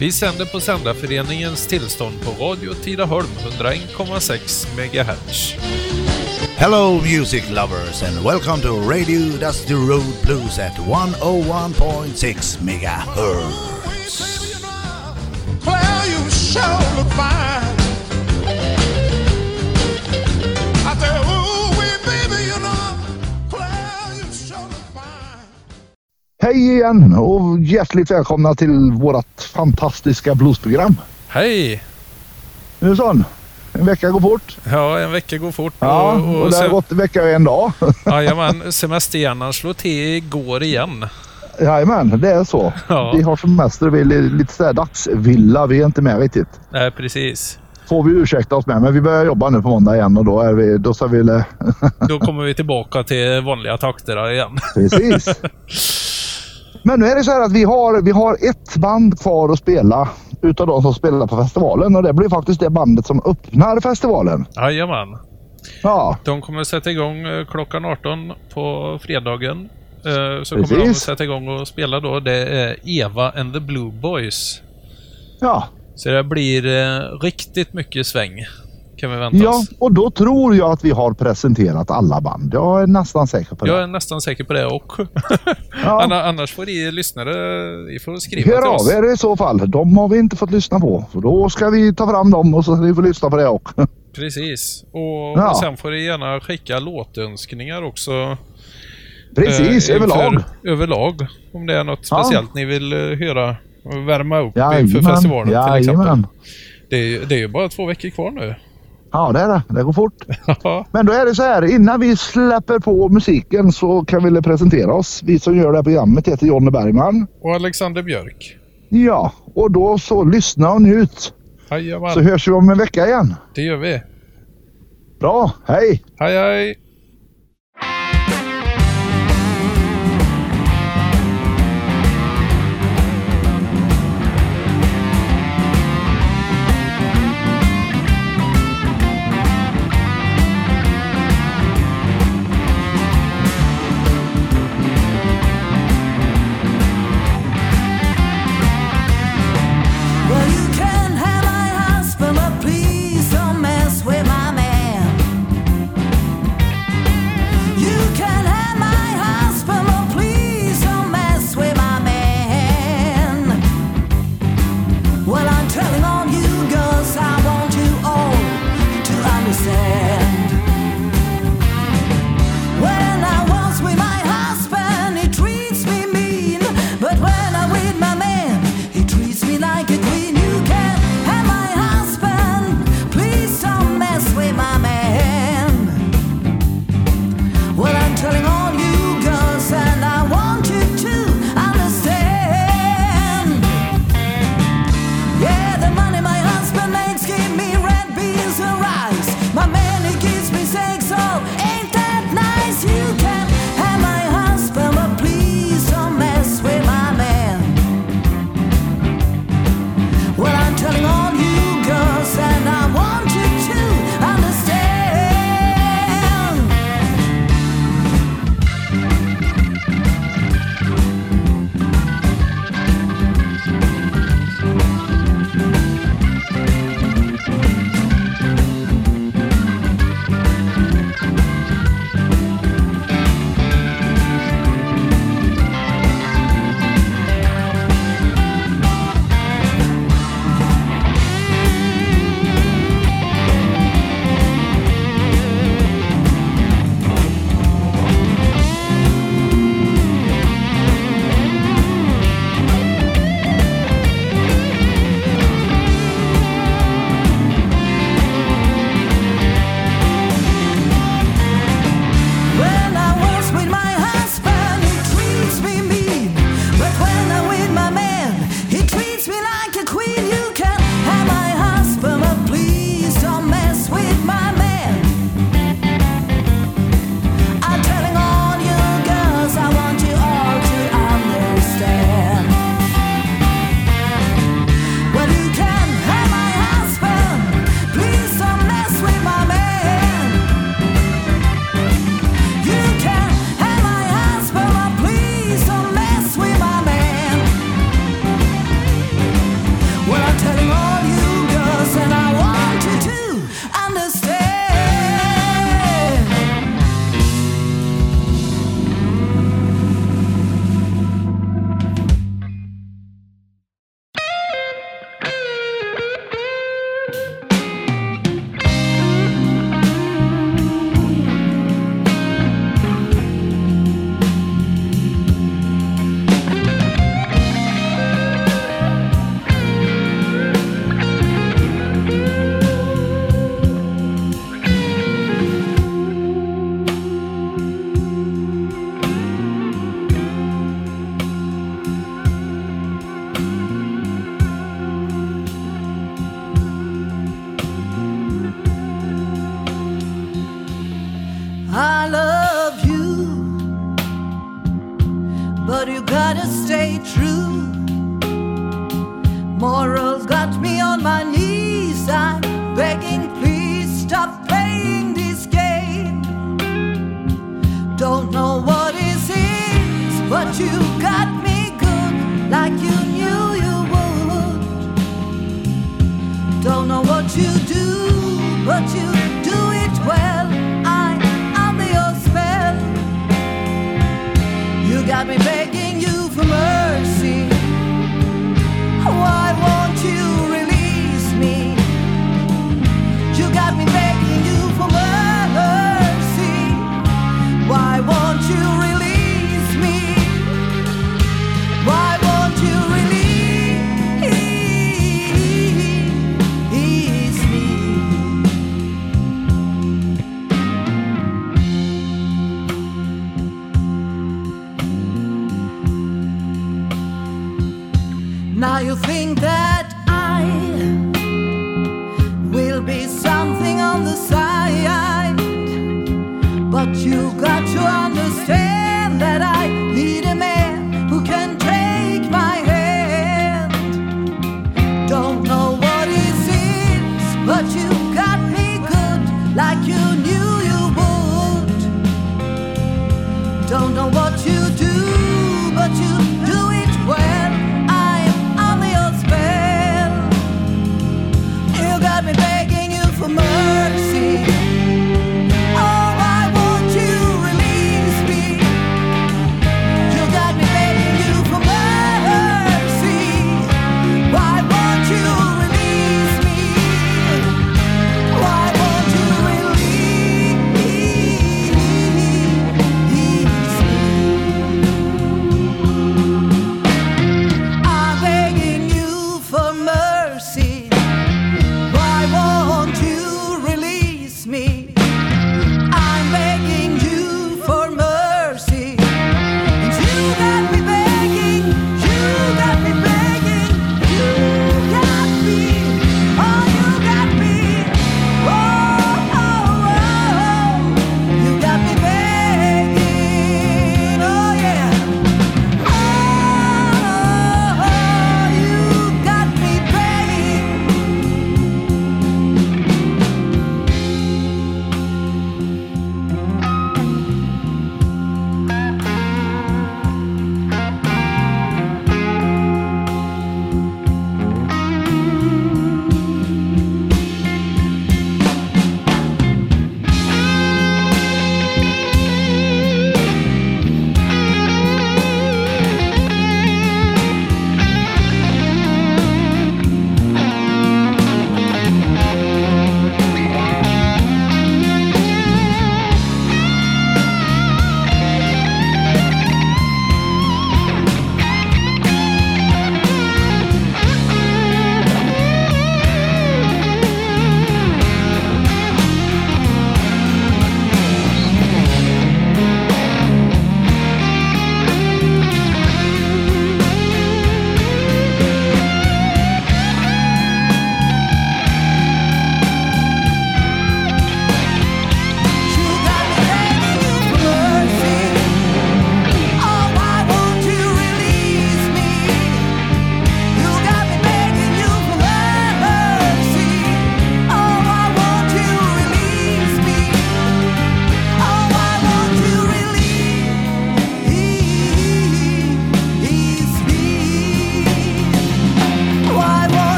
Vi sänder på Sändarföreningens tillstånd på Radio Tidaholm 101,6 MHz. Hello, music lovers, and welcome to Radio Dusty Road Blues at 101.6 megahertz. Claire, you sure look fine. I said, ooh, Hej igen och hjärtligt välkomna till vårt fantastiska bluesprogram. Hej! Nu sån. En vecka går fort. Ja, en vecka går fort. Ja, och, och det har gått en vecka och en dag. Jajamän, semesterhjärnan slår till igår igen. Jajamän, det är så. Ja. Vi har semester, vi är lite sådär dagsvilla. Vi är inte med riktigt. Nej, precis. Får vi ursäkta oss med, men vi börjar jobba nu på måndag igen och då är vi, då ska vi... Då kommer vi tillbaka till vanliga takter igen. Precis. Men nu är det så här att vi har, vi har ett band kvar att spela utav de som spelar på festivalen och det blir faktiskt det bandet som öppnar festivalen. Jajamän. Ja, De kommer sätta igång eh, klockan 18 på fredagen. Eh, Så kommer de Precis. sätta igång och spela då. Det är Eva and the Blue Boys. ja. Så det blir eh, riktigt mycket sväng. Kan vi vänta Ja, oss. och då tror jag att vi har presenterat alla band. Jag är nästan säker på det. Jag är nästan säker på det och Ja. Anna- annars får ni lyssnare ni får skriva till Hör oss. av er i så fall. De har vi inte fått lyssna på. Så då ska vi ta fram dem och så ska ni få lyssna på det också. Precis. Och, Ja. och sen får ni gärna skicka låtönskningar också. Precis, eh, överlag. överlag. Om det är något Ja. speciellt ni vill eh, höra värma upp Jajamän, inför festivalen till exempel. Det är, det är ju bara två veckor kvar nu. Ja, det är det. Det går fort. Men då är det så här. Innan vi släpper på musiken så kan vi presentera oss. Vi som gör det här programmet heter Jonny Bergman. och Alexander Björk. Ja, och då så lyssna och njut. Jajamän, Så hörs vi om en vecka igen. det gör vi. Bra, hej! Hej hej!